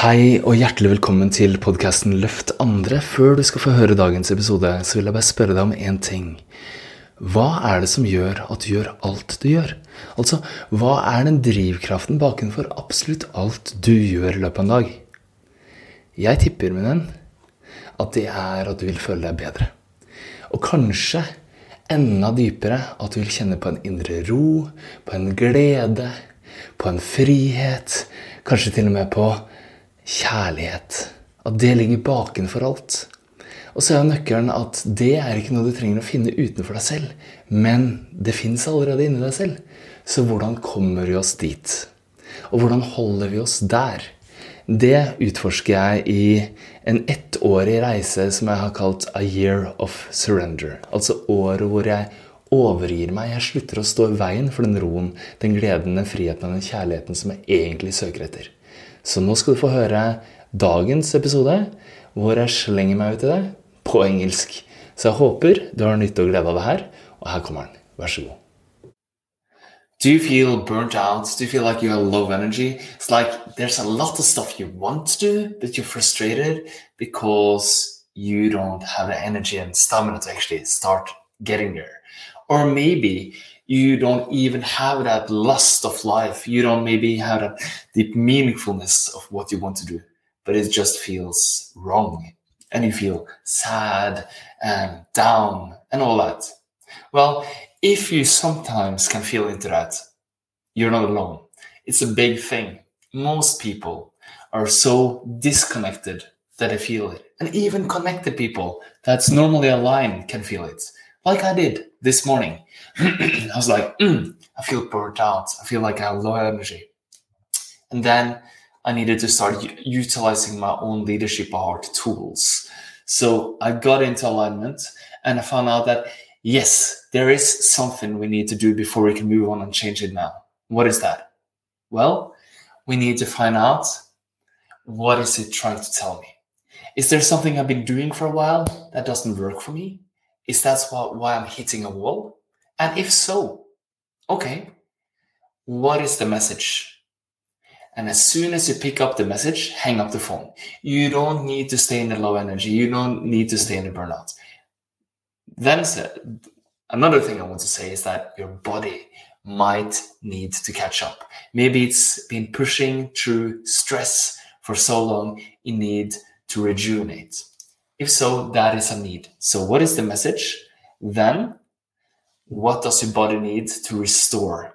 Hei og hjertelig velkommen til podkasten Løft andre. Før du skal få høre dagens episode, så vil jeg bare spørre deg om én ting. Hva er det som gjør at du gjør alt du gjør? Altså, hva er den drivkraften bakenfor absolutt alt du gjør i løpet av en dag? Jeg tipper, min venn, at det er at du vil føle deg bedre. Og kanskje enda dypere at du vil kjenne på en indre ro, på en glede, på en frihet, kanskje til og med på kjærlighet. At det ligger bakenfor alt. Og så er nøkkelen at det er ikke noe du trenger å finne utenfor deg selv, men det fins allerede inni deg selv. Så hvordan kommer vi oss dit? Og hvordan holder vi oss der? Det utforsker jeg i en ettårig reise som jeg har kalt A Year of Surrender. Altså året hvor jeg overgir meg. Jeg slutter å stå i veien for den roen, den gleden, den friheten og den kjærligheten som jeg egentlig søker etter. Så nå skal du få høre dagens episode, hvor jeg slenger meg ut i det på engelsk. Så jeg håper du har nytte og glede av det her, og her kommer den. Vær så god. Do you feel burnt out? Do you feel like you have low energy? It's like there's a lot of stuff you want to do, but you're frustrated because you don't have the energy and stamina to actually start getting there. Or maybe you don't even have that lust of life. You don't maybe have that deep meaningfulness of what you want to do, but it just feels wrong. And you feel sad and down and all that. Well, if you sometimes can feel into that, you're not alone. It's a big thing. Most people are so disconnected that they feel it. And even connected people that's normally aligned can feel it like I did this morning. I was like, mm, I feel burnt out. I feel like I have low energy. And then I needed to start u- utilizing my own leadership art tools. So I got into alignment and I found out that yes, there is something we need to do before we can move on and change it now. What is that? Well, we need to find out what is it trying to tell me? Is there something I've been doing for a while that doesn't work for me? Is that why I'm hitting a wall? And if so, okay, what is the message? And as soon as you pick up the message, hang up the phone. You don't need to stay in the low energy. You don't need to stay in the burnout. Then another thing I want to say is that your body might need to catch up. Maybe it's been pushing through stress for so long, you need to rejuvenate. If so, that is a need. So, what is the message? Then, what does your body need to restore?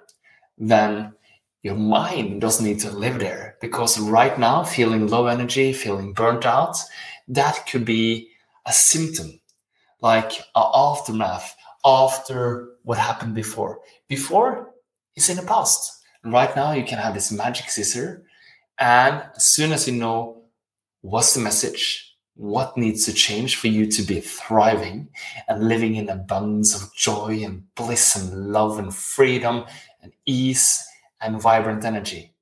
Then, your mind doesn't need to live there because right now, feeling low energy, feeling burnt out, that could be a symptom, like an aftermath after what happened before. Before is in the past. Right now, you can have this magic scissor, and as soon as you know what's the message, what needs to change for you to be thriving and living in abundance of joy and bliss and love and freedom and ease and vibrant energy.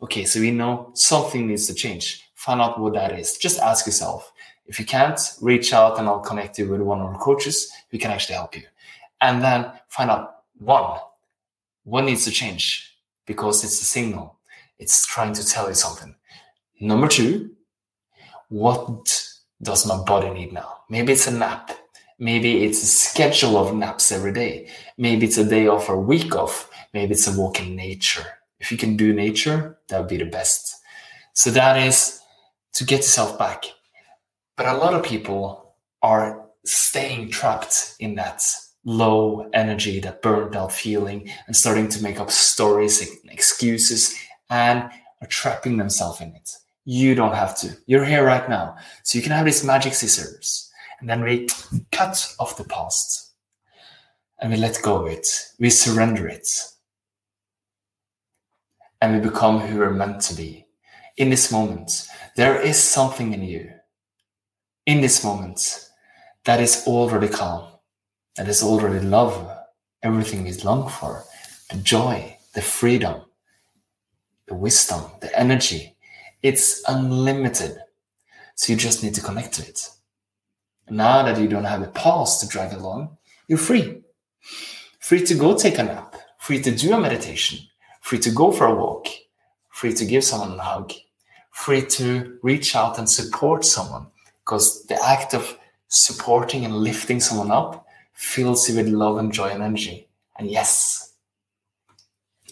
Okay, so we know something needs to change. Find out what that is. Just ask yourself. If you can't, reach out and I'll connect you with one of our coaches who can actually help you. And then find out one, what needs to change because it's a signal. It's trying to tell you something. Number two, what does my body need now? Maybe it's a nap. Maybe it's a schedule of naps every day. Maybe it's a day off or a week off. Maybe it's a walk in nature. If you can do nature, that would be the best. So that is to get yourself back. But a lot of people are staying trapped in that low energy, that burnt out feeling, and starting to make up stories and excuses and are trapping themselves in it. You don't have to. You're here right now. So you can have these magic scissors. And then we cut off the past. And we let go of it. We surrender it. And we become who we're meant to be. In this moment, there is something in you. In this moment, that is already calm. That is already love. Everything we long for. The joy, the freedom, the wisdom, the energy, it's unlimited. So you just need to connect to it. Now that you don't have a past to drag along, you're free. Free to go take a nap, free to do a meditation, free to go for a walk, free to give someone a hug, free to reach out and support someone because the act of supporting and lifting someone up fills you with love and joy and energy. And yes,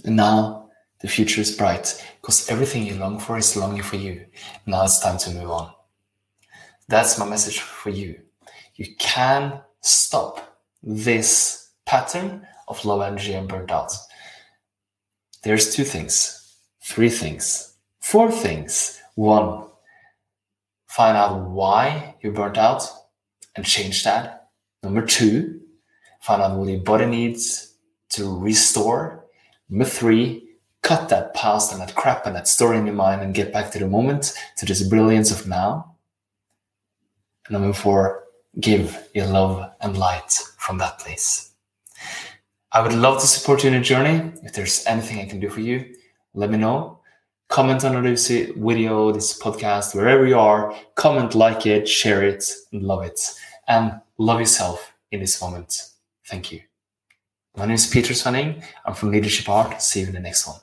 and now the future is bright because everything you long for is longing for you. Now it's time to move on. That's my message for you. You can stop this pattern of low energy and burnt out. There's two things, three things, four things. One, find out why you're burnt out and change that. Number two, find out what your body needs to restore. Number three, cut that past and that crap and that story in your mind and get back to the moment, to this brilliance of now. And number four, give your love and light from that place. I would love to support you in your journey. If there's anything I can do for you, let me know. Comment on this video, this podcast, wherever you are. Comment, like it, share it, and love it. And love yourself in this moment. Thank you. My name is Peter Swanning. I'm from Leadership Art. See you in the next one.